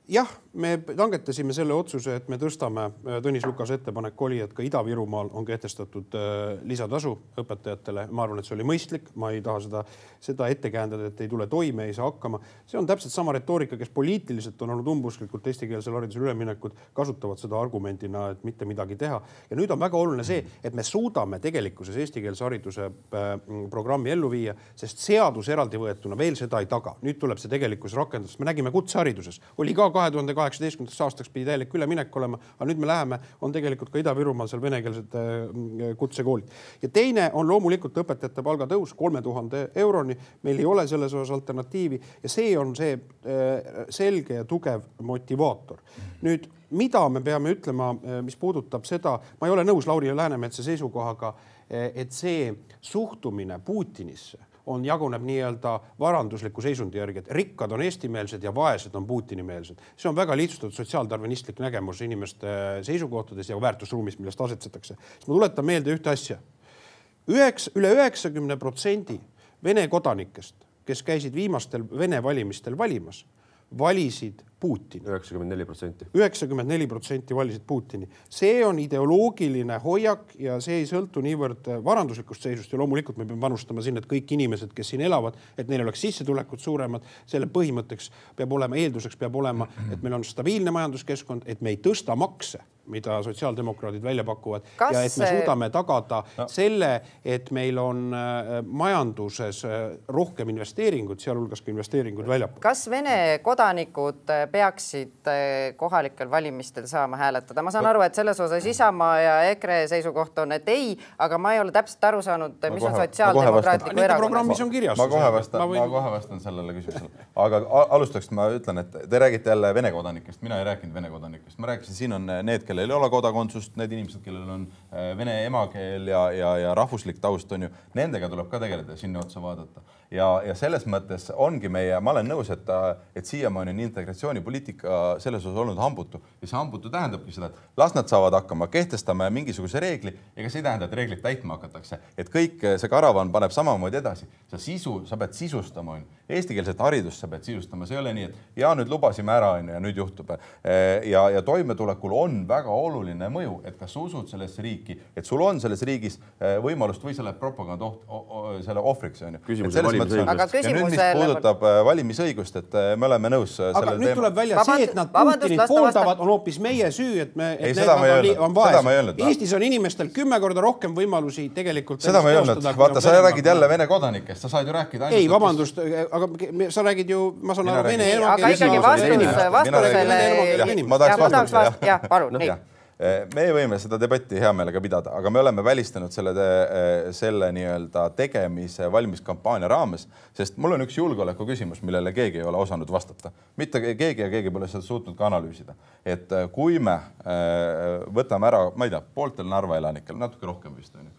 jah, me langetasime selle otsuse, et me tõstame, Tõnis Lukase ettepanek oli, et ka Ida-Virumaal on kehtestatud äh, lisatasu õpetajatele. ma arvan, et see oli mõistlik, ma ei taha seda, seda ette käändada, et ei tule toime, ei saa hakkama. see on täpselt sama retoorika, kes poliitiliselt on olnud umbusklikult eestikeelsele haridusele üleminekut, kasutavad seda argumendina, et mitte midagi teha. ja nüüd on väga oluline see, et me suudame tegelikkuses eestikeelse hariduse äh, programmi ellu viia, sest seadus eraldi võetuna veel seda ei taga. nüüd tuleb see tegelikkuses rakendust, me nägime kutsehariduses, oli ka kahe tuhande kaheksateistkümnendaks aastaks pidi täielik üleminek olema, aga nüüd me läheme, on tegelikult ka Ida-Virumaal seal venekeelsed äh, kutsekoolid. ja teine on loomulikult õpetajate palgatõus kolme tuhande euroni. meil ei ole selles osas alternatiivi ja see on see äh, selge ja tugev motivaator. nüüd, mida me peame ütlema, mis puudutab seda, ma ei ole nõus Lauri Läänemetsa seisukohaga, et see suhtumine Putinisse on, jaguneb nii-öelda varandusliku seisundi järgi, et rikkad on eestimeelsed ja vaesed on Putini-meelsed. see on väga lihtsustatud sotsiaaldarvinistlik nägemus inimeste seisukohtades ja väärtusruumis, millest asetsetakse. siis ma tuletan meelde ühte asja. üheks, üle üheksakümne protsendi Vene kodanikest, kes käisid viimastel Vene valimistel valimas, valisid Putini üheksakümmend neli protsenti. üheksakümmend neli protsenti valisid Putini. see on ideoloogiline hoiak ja see ei sõltu niivõrd varanduslikust seisust ja loomulikult me peame panustama sinna, et kõik inimesed, kes siin elavad, et neil oleks sissetulekud suuremad. selle põhimõtteks peab olema, eelduseks peab olema, et meil on stabiilne majanduskeskkond, et me ei tõsta makse mida sotsiaaldemokraadid välja pakuvad Kas ja et me suudame tagada no. selle, et meil on äh, majanduses äh, rohkem investeeringuid, sealhulgas ka investeeringuid väljapoole. kas Vene kodanikud äh, peaksid kohalikel valimistel saama hääletada? ma saan aru, et selles osas Isamaa ja EKRE seisukoht on, et ei, aga ma ei ole täpselt aru saanud, mis on kohe- kohe Sotsiaaldemokraatliku Erakonna programmis on kirjas. ma kohe vastan võin- ma kohe vastan sellele küsimusele, aga alustuseks ma ütlen, et te räägite jälle Vene kodanikest, mina ei rääkinud Vene kodanikest, ma rääkisin, siin on need, kellel ei ole kodakondsust, need inimesed, kellel on äh, vene emakeel ja, ja, ja rahvuslik taust on ju, nendega tuleb ka tegeleda ja sinna otsa vaadata. Ja, ja selles mõttes ongi meie, ma olen nõus, et, et siiamaani on integratsioonipoliitika selles osas olnud hambutu ja see hambutu tähendabki seda, et las nad saavad hakkama, kehtestame mingisuguse reegli, ega see ei tähenda, et reeglit täitma hakatakse, et kõik see karavan paneb samamoodi edasi, sa sisu, sa pead sisustama, onju. Eestikeelset haridust sa pead sisustama, see ei ole nii, et ja nüüd lubasime ära, onju, ja nüüd juhtub. ja, ja toimetulekul on väga oluline mõju, et kas sa usud sellesse riiki, et sul on selles riigis eh, võimalust või sa lähed propaganda oht, selle ohvriks, onju. Küsimus Et on selles mõttes. Aga ja nüüd, mis puudutab eh, valimisõigust, et eh, me oleme nõus eh, aga sellel nüüd tuleb välja see, et nad Putinit pooldavad, on hoopis meie süü, et me, Ei, et seda ma ei on, öelnud. on Seda ma ei vaesed. öelnud. Eestis on inimestel kümme korda rohkem võimalusi tegelikult. seda ma ei öelnud, vaata, sa on räägid jälle. Vene kodanikest, sa saad ju rääkida ei, vabandust, aga me- sa räägid ju, ma saan aru, vene räägin- aga ikkagi vastus, vastusele. Ma tahaks vastata, jah. jah, palun, nii jah, me võime seda debatti hea meelega pidada, aga me oleme välistanud selle, selle nii-öelda tegemise valimiskampaania raames, sest mul on üks julgeoleku küsimus, millele keegi ei ole osanud vastata. mitte keegi ja keegi pole seda suutnud ka analüüsida. et äh, kui me äh, võtame ära, ma ei tea, pooltel Narva elanikel, natuke rohkem vist on ju,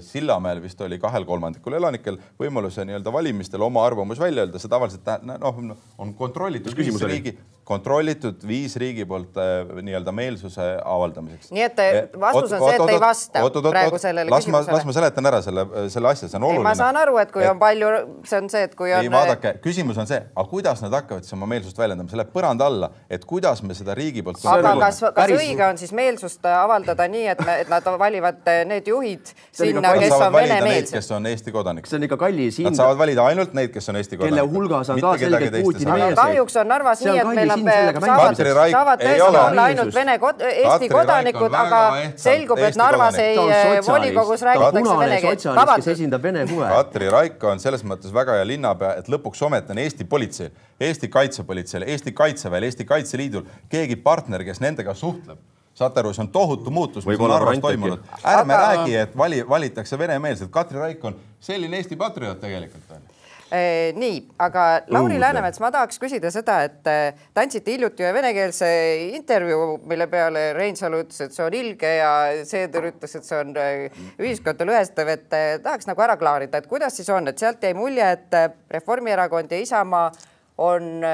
Sillamäel vist oli kahel kolmandikul elanikel võimaluse nii-öelda valimistel oma arvamus välja öelda, see tavaliselt tähendab, noh, on kontrollitud viis riigi, kontrollitud viis riigi poolt äh, nii-öelda meelsuse avaldamiseks. Nii et te- vastus on see, et ei vasta praegu sellele las küsimusele. las ma seletan ära selle, selle asja, see on ei, oluline. ma saan aru, et kui on palju, see on see, et kui on. ei vaadake, küsimus on see, aga kuidas nad hakkavad siis oma meelsust väljendama, see läheb põranda alla, et kuidas me seda riigi poolt aga kas, kas Päris- õige on siis meelsust avaldada nii, et et nad valivad need juhid on sinna, kes on venemeelsed? kes on Eesti kodanikud. see on ikka kallis Nad hind. saavad valida ainult neid, kes on Eesti kodanikud. kelle hulgas on ka selgelt Putini meelseid. kahjuks on Narvas on nii, et meil kallis saavad, saavad ei tõesti ole. olla ainult Vene kod-, Eesti Katri kodanikud, aga selgub, et Narvas ei sotsialist, volikogus räägitakse vene keelt. kes esindab Vene huve. Katri Raik on selles mõttes väga hea linnapea, et lõpuks ometi on Eesti politseil, Eesti kaitsepolitseil, Eesti kaitseväel, Eesti Kaitseliidul keegi partner, kes nendega suhtleb saate aru, see on tohutu muutus, mis on Narvas toimunud. ärme Aga- räägi, et vali, valitakse venemeelsed, Katri Raik on selline Eesti patrioot tegelikult on. Eh, nii, aga Lauri Õudne. Läänemets, ma tahaks küsida seda, et eh, te andsite hiljuti ühe venekeelse intervjuu, mille peale Reinsalu ütles, et see on ilge ja Seeder ütles, et see on eh, ühiskonda lõhestav, et tahaks nagu ära klaarida, et kuidas siis on, et sealt jäi mulje, et Reformierakond ja Isamaa on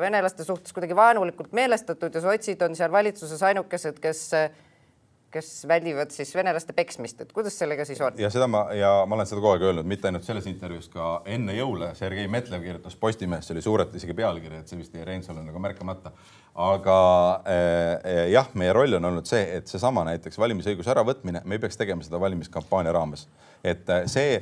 venelaste suhtes kuidagi vaenulikult meelestatud ja sotsid on seal valitsuses ainukesed, kes kes väldivad siis venelaste peksmist, et kuidas sellega siis on? ja seda ma ja ma olen seda kogu aeg öelnud, mitte ainult selles intervjuus, ka enne jõule Sergei Metlev kirjutas Postimehes, see oli suurelt isegi pealkiri, et see vist jäi Reinsalule nagu märkamata. aga äh, jah, meie roll on olnud see, et seesama näiteks valimisõiguse äravõtmine, me ei peaks tegema seda valimiskampaania raames. Et äh, see,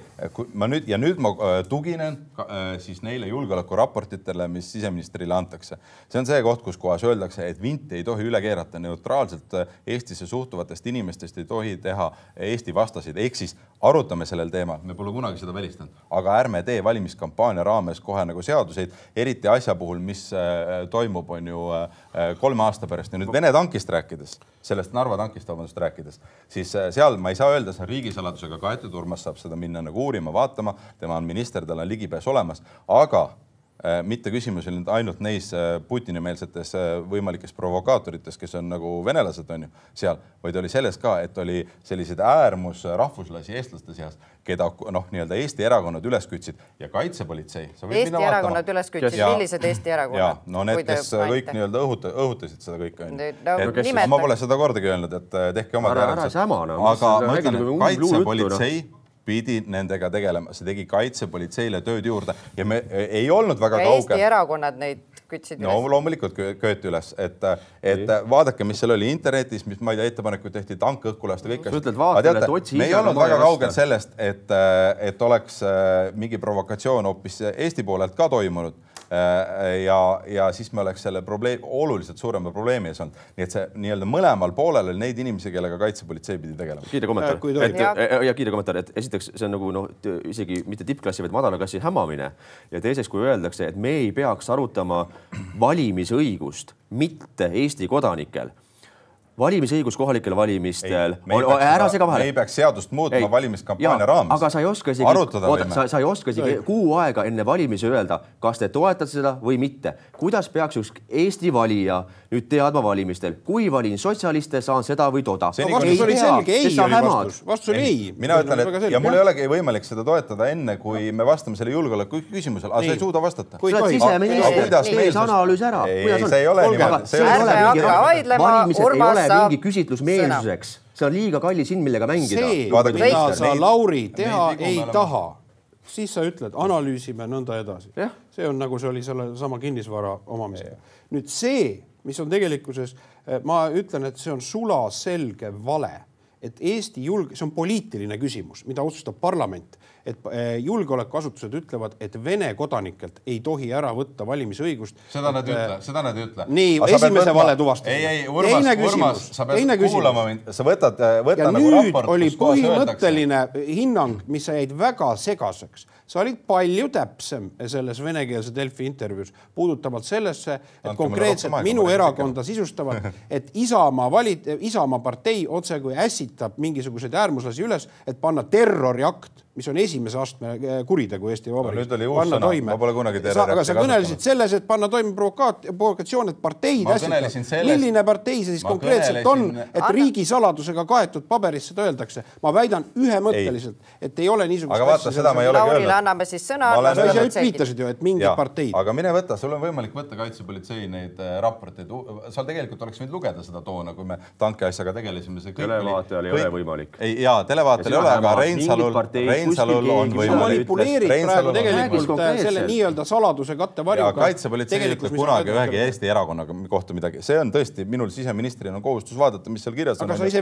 ma nüüd ja nüüd ma äh, tuginen äh, siis neile julgeolekuraportitele, mis siseministrile antakse. see on see koht, kus kohas öeldakse, et vinti ei tohi üle keerata, neutraalselt äh, Eestisse suhtuvatest inimestest ei tohi teha Eesti vastaseid, ehk siis arutame sellel teemal, me pole kunagi seda välistanud, aga ärme tee valimiskampaania raames kohe nagu seaduseid, eriti asja puhul, mis äh, toimub, on ju äh, kolme aasta pärast. Ja nüüd Vene tankist rääkides, sellest Narva tankist, vabandust, rääkides, siis äh, seal ma ei saa öelda, see on riigisaladusega kaetud, Urmas saab seda minna nagu uurima, vaatama, tema on minister, tal on ligipääs olemas, aga Äh, mitte küsimus ei olnud ainult neis äh, Putini-meelsetes äh, võimalikes provokaatorites, kes on nagu venelased on ju seal, vaid oli selles ka, et oli selliseid äärmusrahvuslasi eestlaste seas, keda noh, nii-öelda Eesti erakonnad üles kütsid ja kaitsepolitsei. Eesti erakonnad üles kütsid, millised Eesti ja erakonnad? no need, kes kõik nii-öelda õhuta-, õhutasid seda kõike. Nüüd, no et nimetage. ma pole seda kordagi öelnud, et tehke omad Ära- ära säma, no, mis aga ma ütlen, nagu et umbluujuttu, noh. Pidi nendega tegelema, see tegi kaitsepolitseile tööd juurde ja me e, ei olnud väga ja Eesti kaugel. erakonnad neid kütsid no üles. loomulikult kö- köeti üles, et, et vaadake, mis seal oli internetis, mis ma ei tea, ettepanekuid tehti, tank õhku lasta, kõik Sa ütled vaatajale, et otsi me ei olnud ma väga ei kaugel sellest, et, et oleks äh, mingi provokatsioon hoopis Eesti poolelt ka toimunud. ja, ja siis me oleks selle probleem, oluliselt suurema probleemi ees olnud. nii et see nii-öelda mõlemal poolel oli neid inimesi, kellega kaitsepolitsei pidi tegelema. kiire kommentaar Äh, et ja. ja kiire kommentaar, et esiteks see on nagu noh, isegi mitte tippklassi, vaid madala klassi hämamine ja teiseks, kui öeldakse, et me ei peaks arutama valimisõigust mitte Eesti kodanikel valimisõigus kohalikel valimistel, ära sega me vahele ei peaks seadust muutma valimiskampaania raames. aga sa ei oska isegi, arutada oota, sa, sa ei oska isegi kuu aega enne valimisi öelda, kas te toetate seda või mitte. kuidas peaks üks Eesti valija nüüd teadma valimistel, kui valin sotsialiste, saan seda või toda? No vastus oli selge, ei oli vastus, vastus oli ei. mina ütlen, et ja mul ei olegi võimalik seda toetada enne, kui me vastame selle julgeoleku küsimusele, aga sa ei suuda vastata. Sa oled siseminister. Tee see analüüs ära. Ei, see ei ole niimoodi, see ei ole Ärme hakka vaidlema, valimised ei Urmas saab mingi küsitlusmeelsuseks, see on liiga kallis hind, millega mängida. see, mida sa, Lauri, teha vigu me ei oleme- taha, siis sa ütled, analüüsime nõnda edasi. See on nagu see oli sellesama kinnisvara omamisega. nüüd see, mis on tegelikkuses, ma ütlen, et see on sulaselge vale, et Eesti julg-, see on poliitiline küsimus, mida otsustab parlament, et eh, julgeolekuasutused ütlevad, et Vene kodanikelt ei tohi ära võtta valimisõigust. seda nad ei ütle, seda nad ei ütle. Nii, esimese vale tuvastasid. ei, ei, Urmas, Urmas, sa pead kuulama mind, sa võtad, võta ja nagu raport, oli põhimõtteline hinnang, mis jäid väga segaseks. Sa olid palju täpsem selles venekeelse Delfi intervjuus puudutavalt sellesse, et mulle konkreetselt minu erakonda sisustavalt, [laughs] et Isamaa valit-, Isamaa partei otsekui ässitab mingisuguseid äärmuslasi üles, et panna terroriakt, mis on esimese astme eh, kuritegu Eesti Vabariigis oli uus sõna. Ma pole kunagi aga terroriakti sa kõnelesid kasutanud. selles, et panna toime provokaat-, provokatsioon, et parteid ässitavad. sellest- milline partei see siis Ma konkreetselt on, kõnelesin- et riigisaladusega kaetud paberis seda öeldakse. ma väidan ühemõtteliselt, et ei ole niisugust Aga vaata, seda ma ei olegi Laurile öelnud. anname siis sõna. Sa ise viitasid ju, et mingid Jaa, parteid. aga mine võta, sul on võimalik võtta kaitsepolitsei neid äh, raporteid, sa tegelikult oleks võinud lugeda seda toona, kui me tankiasjaga tegelesime. Televaatajal ei ole võimalik. ei jaa, televaatajal ei Ja ole, aga Reinsalul, Reinsalul on Võimalik. manipuleerid praegu on- tegelikult selle nii-öelda saladuse kattevarjuga. ja kaitsepolitsei ei ütle kunagi ühegi Eesti erakonnaga kohta midagi, see on tõesti minul siseministrina on kohustus vaadata, mis seal kirjas on. aga sa ise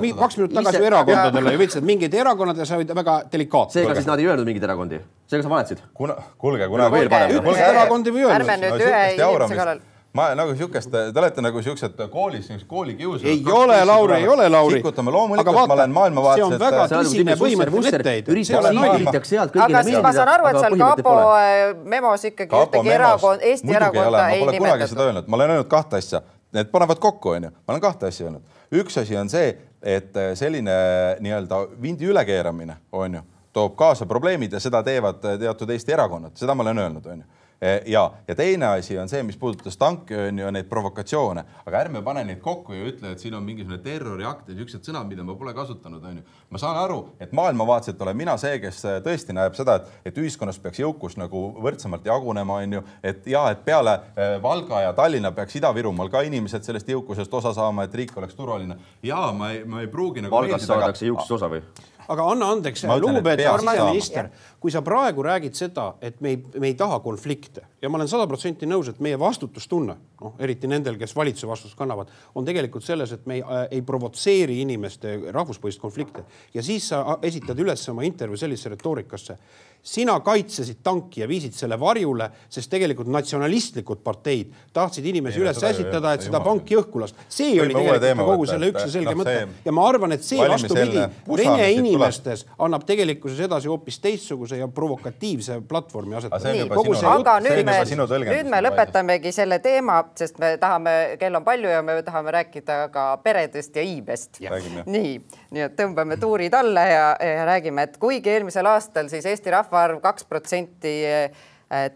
mi- kaks minutit tagasi erakondadele ja viitasid, et mingid erakonnad ja sa olid väga delikaatne. seega siis nad ei öelnud mingeid erakondi, seega sa valetasid. kuna, kuulge, kuna veel parem. Ütle erakondi või öelnud. ärme nüüd ühe inimese kallal. ma nagu siukest, te olete nagu siuksed koolis, koolikiusajad. ei ole, Lauri, ei ole, Lauri. sikutame loomulikult, ma olen maailmavaatelised. see on väga tõsine põhimõtteline etteheide. aga siis ma saan aru, et seal kapo äh, memos ikkagi ühtegi erakond, Eesti erakonda ei nimetatud. kunagi seda öelnud, ma olen öelnud kahte asja, need panevad kokku, onju, ma olen kahte asja öelnud. üks asi on see, et selline nii-öelda vindi ülekeeramine, onju, toob kaasa probleemid ja seda teevad teatud Eesti erakonnad, seda ma olen öelnud, onju Eh, ja, ja teine asi on see, mis puudutas tanke on ju neid provokatsioone, aga ärme pane neid kokku ja ütle, et siin on mingisugune terroriakt ja niisugused sõnad, mida ma pole kasutanud, on ju. ma saan aru, et maailmavaateliselt olen mina see, kes eh, tõesti näeb seda, et, et ühiskonnas peaks jõukus nagu võrdsemalt jagunema, on ju, et ja et peale eh, Valga ja Tallinna peaks Ida-Virumaal ka inimesed sellest jõukusest osa saama, et riik oleks turvaline. ja ma ei, ma ei pruugi nagu. Valgas saadakse jõukusest osa või? Aga anna andeks, lugupeetud siseminister, kui sa praegu räägid seda, et me ei, me ei taha konflikte ja ma olen sada protsenti nõus, et meie vastutustunne, noh, eriti nendel, kes valitsuse vastutust kannavad, on tegelikult selles, et me ei, äh, ei provotseeri inimeste rahvuspõhist konflikte. Ja siis sa esitad üles oma intervjuu sellisesse retoorikasse. Sina kaitsesid tanki ja viisid selle varjule, sest tegelikult natsionalistlikud parteid tahtsid inimesi üles ässitada, et seda panki õhku lasta. see oli tegelikult kogu selle üks ja selge noh, mõte. ja ma arvan, et see vastupidi vene inimestes annab tegelikkuses edasi hoopis teistsuguse ja provokatiivse platvormi asetamise. aga nüüd me, nüüd me lõpetamegi selle teema, sest me tahame, kell on palju ja me tahame rääkida ka peredest ja iibest. nii, nii et tõmbame tuurid alla ja, ja räägime, et kuigi eelmisel aastal siis Eesti rahva rahvaarv kaks protsenti eh,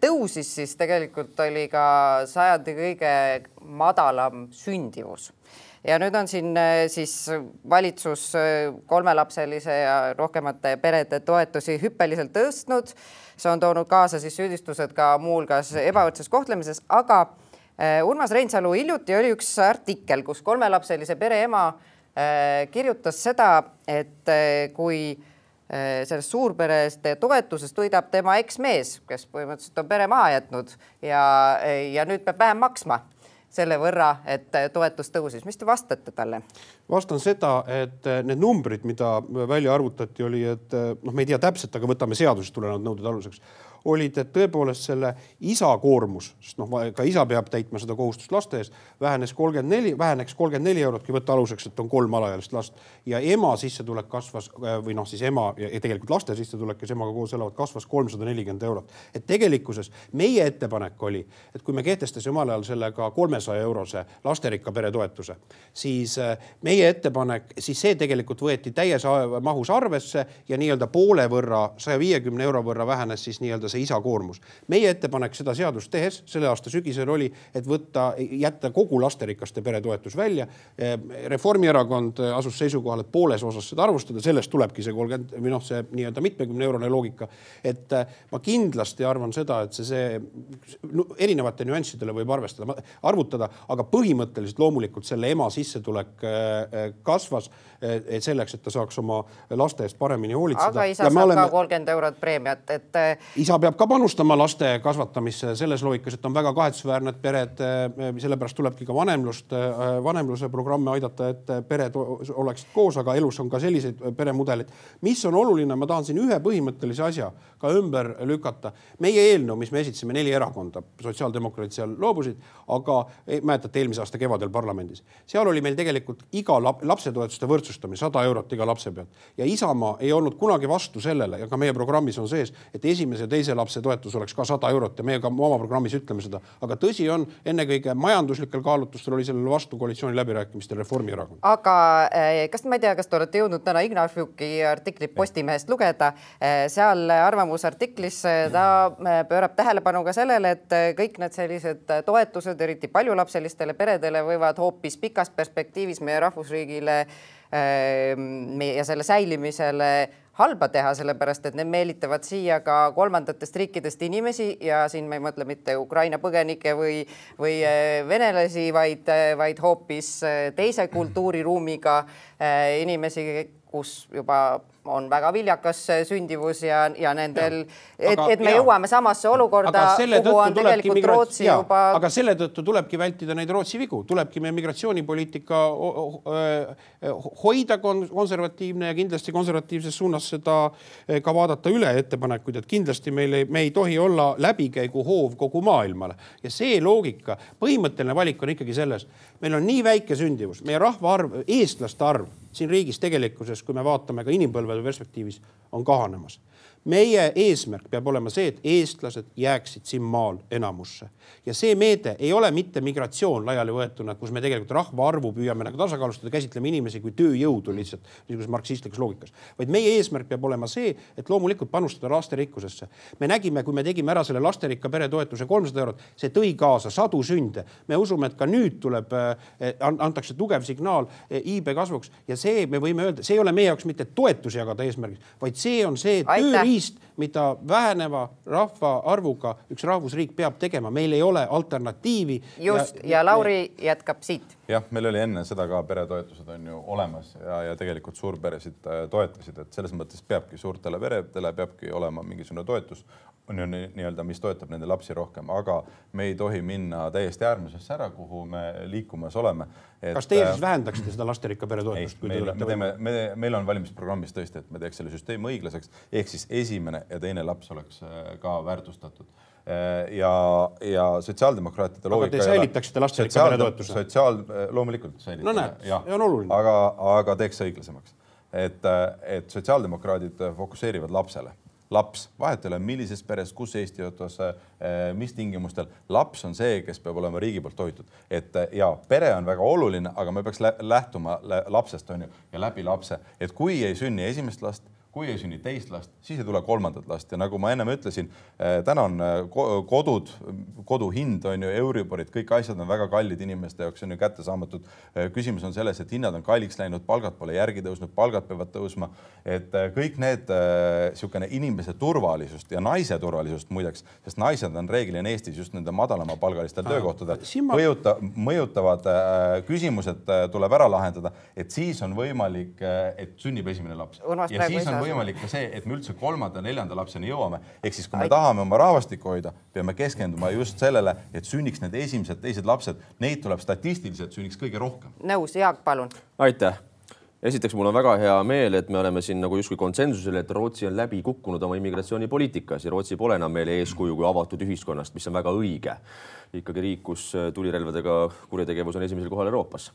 tõusis, siis tegelikult oli ka sajandi kõige madalam sündivus ja nüüd on siin eh, siis valitsus eh, kolmelapselise ja rohkemate perede toetusi hüppeliselt tõstnud. see on toonud kaasa siis süüdistused ka muuhulgas ebavõrdses kohtlemises, aga Urmas Reinsalu hiljuti oli üks artikkel, kus kolmelapselise pere ema kirjutas seda, et kui Äh, sellest suurpereste toetusest võidab tema eksmees, kes põhimõtteliselt on pere maha jätnud ja, ja nüüd peab vähem maksma selle võrra, et toetus tõusis. mis te vastate talle? vastan seda, et need numbrid, mida välja arvutati, oli, et noh, me ei tea täpselt, aga võtame seadusest tulenevad nõuded aluseks olid, et tõepoolest selle isa koormus, sest noh, ka isa peab täitma seda kohustust laste ees, vähenes kolmkümmend neli, väheneks kolmkümmend neli eurot, kui võtta aluseks, et on kolm alaealist last ja ema sissetulek kasvas või noh, siis ema ja tegelikult laste sissetulek, kes emaga koos elavad, kasvas kolmsada nelikümmend eurot. et tegelikkuses meie ettepanek oli, et kui me kehtestasime omal ajal selle ka kolmesaja eurose lasterikka pere toetuse, siis äh, meie ettepanek, siis see tegelikult võeti täies mahus arvesse ja nii-öelda poole võrra, saja viiekümne euro võrra vähenes siis nii-öelda see isa koormus. meie ettepanek seda seadust tehes selle aasta sügisel oli, et võtta, jätta kogu lasterikaste pere toetus välja. Reformierakond asus seisukohale, et pooles osas seda arvustada, sellest tulebki see kolmkümmend või noh, see nii-öelda mitmekümne eurone loogika. et äh, ma kindlasti arvan seda, et see, see no, erinevate nüanssidele võib arvestada, arvutada, aga põhimõtteliselt loomulikult selle ema sissetulek äh, äh, kasvas selleks, et ta saaks oma laste eest paremini hoolitseda. aga isa saab oleme... ka kolmkümmend eurot preemiat, et. isa peab ka panustama laste kasvatamisse selles loogikas, et on väga kahetsusväärne, et pered, eh, sellepärast tulebki ka vanemlust, eh, vanemluse programme aidata, et pered oleksid koos, aga elus on ka selliseid peremudeleid. mis on oluline, ma tahan siin ühe põhimõttelise asja ka ümber lükata. meie eelnõu, mis me esitasime, neli erakonda, sotsiaaldemokraadid seal loobusid, aga eh, mäletate eelmise aasta kevadel parlamendis, seal oli meil tegelikult iga lapsetoetuste võrdsustamine, sada eurot iga lapse pealt ja Isamaa ei olnud kunagi vastu sellele ja ka meie programmis on sees, et esimese ja teise lapse toetus oleks ka sada eurot ja meie ka oma programmis ütleme seda. aga tõsi on, ennekõike majanduslikel kaalutlustel oli sellele vastu koalitsiooniläbirääkimistel Reformierakond. aga eh, kas ma ei tea, kas te olete jõudnud täna Ignatjuki artiklit Postimehest lugeda, eh, seal arvamusartiklis eh, ta pöörab tähelepanu ka sellele, et kõik need sellised toetused, eriti paljulapselistele peredele, võivad hoopis pikas perspektiivis meie rahvusriigile ja selle säilimisele halba teha, sellepärast et need meelitavad siia ka kolmandatest riikidest inimesi ja siin me ei mõtle mitte Ukraina põgenikke või, või äh, venelasi, vaid, äh, vaid hoopis äh, teise kultuuriruumiga inimesi, kus juba on väga viljakas sündivus ja, ja nendel, et, et me jaa. jõuame samasse olukorda, kuhu on tegelikult migra- Rootsi jaa, juba aga selle tõttu tulebki vältida neid Rootsi vigu, tulebki meie migratsioonipoliitika hoida kon- konservatiivne ja kindlasti konservatiivses suunas seda ka vaadata üle ettepanekuid, et kindlasti meil ei, me ei tohi olla läbikäiguhoov kogu maailmale. Ja see loogika, põhimõtteline valik on ikkagi selles, meil on nii väike sündivus, meie rahvaarv, eestlaste arv siin riigis tegelikkuses, kui me vaatame ka inimpõlvede perspektiivis, on kahanemas meie eesmärk peab olema see, et eestlased jääksid siin maal enamusse ja see meede ei ole mitte migratsioon laiali võetuna, kus me tegelikult rahvaarvu püüame nagu tasakaalustada, käsitleme inimesi kui tööjõudu lihtsalt niisuguses marksistlikus loogikas, vaid meie eesmärk peab olema see, et loomulikult panustada lasterikkusesse. me nägime, kui me tegime ära selle lasterikka pere toetuse kolmsada eurot, see tõi kaasa sadu sünde. me usume, et ka nüüd tuleb, antakse tugev signaal eh, iibe kasvuks ja see, me võime öelda, see ei ole meie jaoks mitte toetusi jagada eesmärgiks, vaid see on see Aitäh. Christ mida väheneva rahvaarvuga üks rahvusriik peab tegema, meil ei ole alternatiivi. just ja, ja Lauri jätkab siit. Jah, meil oli enne seda ka peretoetused on ju olemas ja, ja tegelikult suurperesid äh, toetasid, et selles mõttes peabki suurtele peredele peabki olema mingisugune toetus, on ju nii- nii-öelda, mis toetab nende lapsi rohkem, aga me ei tohi minna täiesti äärmusesse ära, kuhu me liikumas oleme. kas teie siis vähendaksite seda lasterikka pere toetust,, me teeme, me, meil on valimisprogrammis tõesti, et me teeks selle süsteemi õiglaseks, ehk siis esimene ja teine laps oleks äh, ka väärtustatud Äh, ja, ja sotsiaaldemokraatide Aga te säilitaksite lasterikka pere toetuse? sotsiaal, loomulikult säilitame No näed, see on oluline. aga, aga teeks õiglasemaks. et, et sotsiaaldemokraadid fokusseerivad lapsele. laps, vahet ei ole, millises peres, kus Eesti otsas, mis tingimustel, laps on see, kes peab olema riigi poolt hoitud. et ja pere on väga oluline, aga me peaks lä lähtuma lä lapsest, on ju, ja läbi lapse, et kui ei sünni esimest last kui ei sünni teist last, siis ei tule kolmandat last ja nagu ma ennem ütlesin eh,, täna on eh, ko- kodud, kodu hind on ju, Euriborid, kõik asjad on väga kallid inimeste jaoks on ju kättesaamatud. küsimus on selles, et hinnad on kalliks läinud, palgad pole järgi tõusnud, palgad peavad tõusma. et eh, kõik need niisugune inimese turvalisust ja naise turvalisust muideks, sest naised on reeglina Eestis just nende madalamapalgalistel töökohtadel ma- mõjuta, mõjutavad küsimused tuleb ära lahendada, et siis on võimalik et sünnib esimene laps. Urmas ja praegu ei siis on saa võimalik ka see, et me üldse kolmanda, neljanda lapseni jõuame. ehk siis, kui me tahame oma rahvastikku hoida, peame keskenduma just sellele, et sünniks need esimesed, teised lapsed, neid tuleb statistiliselt sünniks kõige rohkem. nõus, Jaak, palun aitäh. esiteks, mul on väga hea meel, et me oleme siin nagu justkui konsensusel, et Rootsi on läbi kukkunud oma immigratsioonipoliitikas ja Rootsi pole enam meile eeskuju kui avatud ühiskonnast, mis on väga õige. ikkagi riik, kus äh, tulirelvadega kuritegevus on esimesel kohal Euroopas.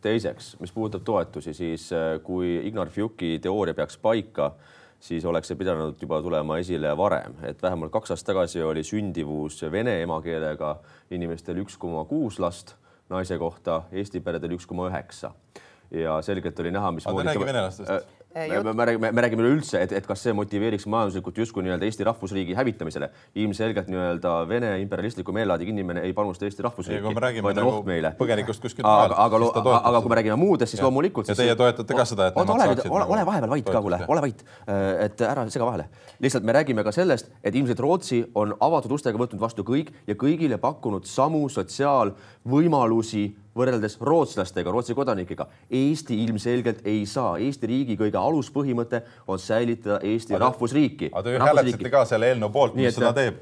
Teiseks, mis puudutab toetusi, siis äh, kui Ignar Fjuki teooria peaks paika, siis oleks see pidanud juba tulema esile varem, et vähemalt kaks aastat tagasi oli sündivus vene emakeelega inimestel üks koma kuus last naise kohta, Eesti peredel üks koma üheksa ja selgelt oli näha, aga te räägi venelastest. Eh, me, me, me räägime, me räägime üleüldse, et, et kas see motiveeriks majanduslikult justkui nii-öelda Eesti rahvusriigi hävitamisele. ilmselgelt nii-öelda Vene imperialistliku meelelaadiga inimene ei panusta Eesti rahvusriiki, vaid on nagu oht meile. põgenikust kuskilt aga, aga, aga, aga kui me räägime muudest, siis Ja. loomulikult. Ja teie toetate ka seda, et nemad ole nüüd, saaksid ole, nagu ole vahepeal vait ka, kuule, ole vait, et ära sega vahele. lihtsalt me räägime ka sellest, et ilmselt Rootsi on avatud ustega võtnud vastu kõik ja kõigile pakkunud samu sotsiaalvõimalusi võrreldes rootslastega, Rootsi kodanikega. Eesti ilmselgelt ei saa. Eesti riigi kõige aluspõhimõte on säilitada Eesti rahvusriiki. aga te ju hääletasite ka selle eelnõu poolt, mis et- seda teeb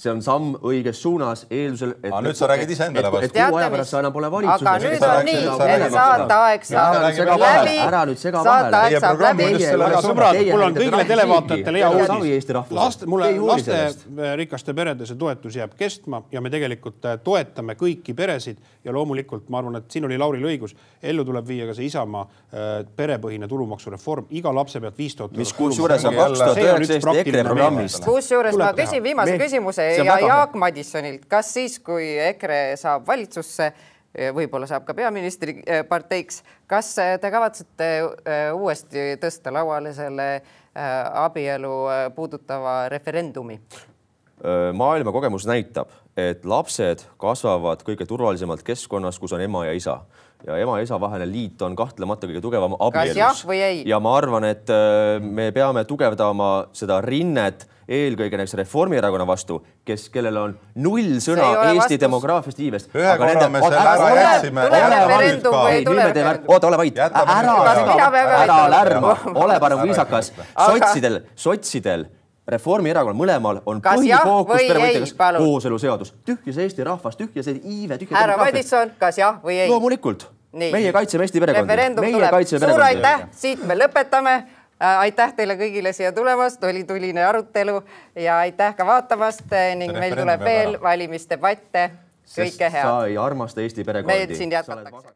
see on samm õiges suunas eeldusel, et. Aga nüüd sa räägid iseendale vastu. et kuu aja pärast sa enam pole valitsuses. aga nüüd on nii, saateaeg saab läbi ära nüüd sega vahele. sõbrad, mul on kõigile televaatajatele hea uudis. Laste, mulle Te ei hooli laste sellest. rikaste perede see toetus jääb kestma ja me tegelikult äh, toetame kõiki peresid ja loomulikult ma arvan, et siin oli Lauril õigus, ellu tuleb viia ka see Isamaa äh, perepõhine tulumaksureform, iga lapse pealt viis tuhat. mis kusjuures on kaks tuhat üheksateist EKRE programmist. kusjuures ma küsin viimase küsimuse ja Jaak Madissonilt, kas siis, kui EKRE saab valitsusse, võib-olla saab ka peaministriparteiks, kas te kavatsete eh, uuesti tõsta lauale selle abielu puudutava referendumi? maailma kogemus näitab, et lapsed kasvavad kõige turvalisemalt keskkonnas, kus on ema ja isa ja ema ja isa vaheline liit on kahtlemata kõige tugevam abielus. jah või ei? ja ma arvan, et me peame tugevdama seda rinnet eelkõige näiteks Reformierakonna vastu, kes, kellel on null sõna Eesti demograafiast iivest. ühe korra nende... me selle ära jätsime. oota, ole vait, ära, ära lärma, ole parem viisakas. sotsidel, sotsidel Reformierakonnal mõlemal on põhifookus perepoliitikas kooseluseadus. tühja see Eesti rahvas, tühja see iive, tühja härra Madisson, kas jah või ei? loomulikult. meie kaitseme Eesti perekondi. meie kaitseme perekondi. suur aitäh, siit me lõpetame Äh, aitäh teile kõigile siia tulemast, oli tuline arutelu ja aitäh ka vaatamast ning meil tuleb veel valimisdebatte. kõike head. sa ei armasta Eesti perekondi. me siin jätkatakse.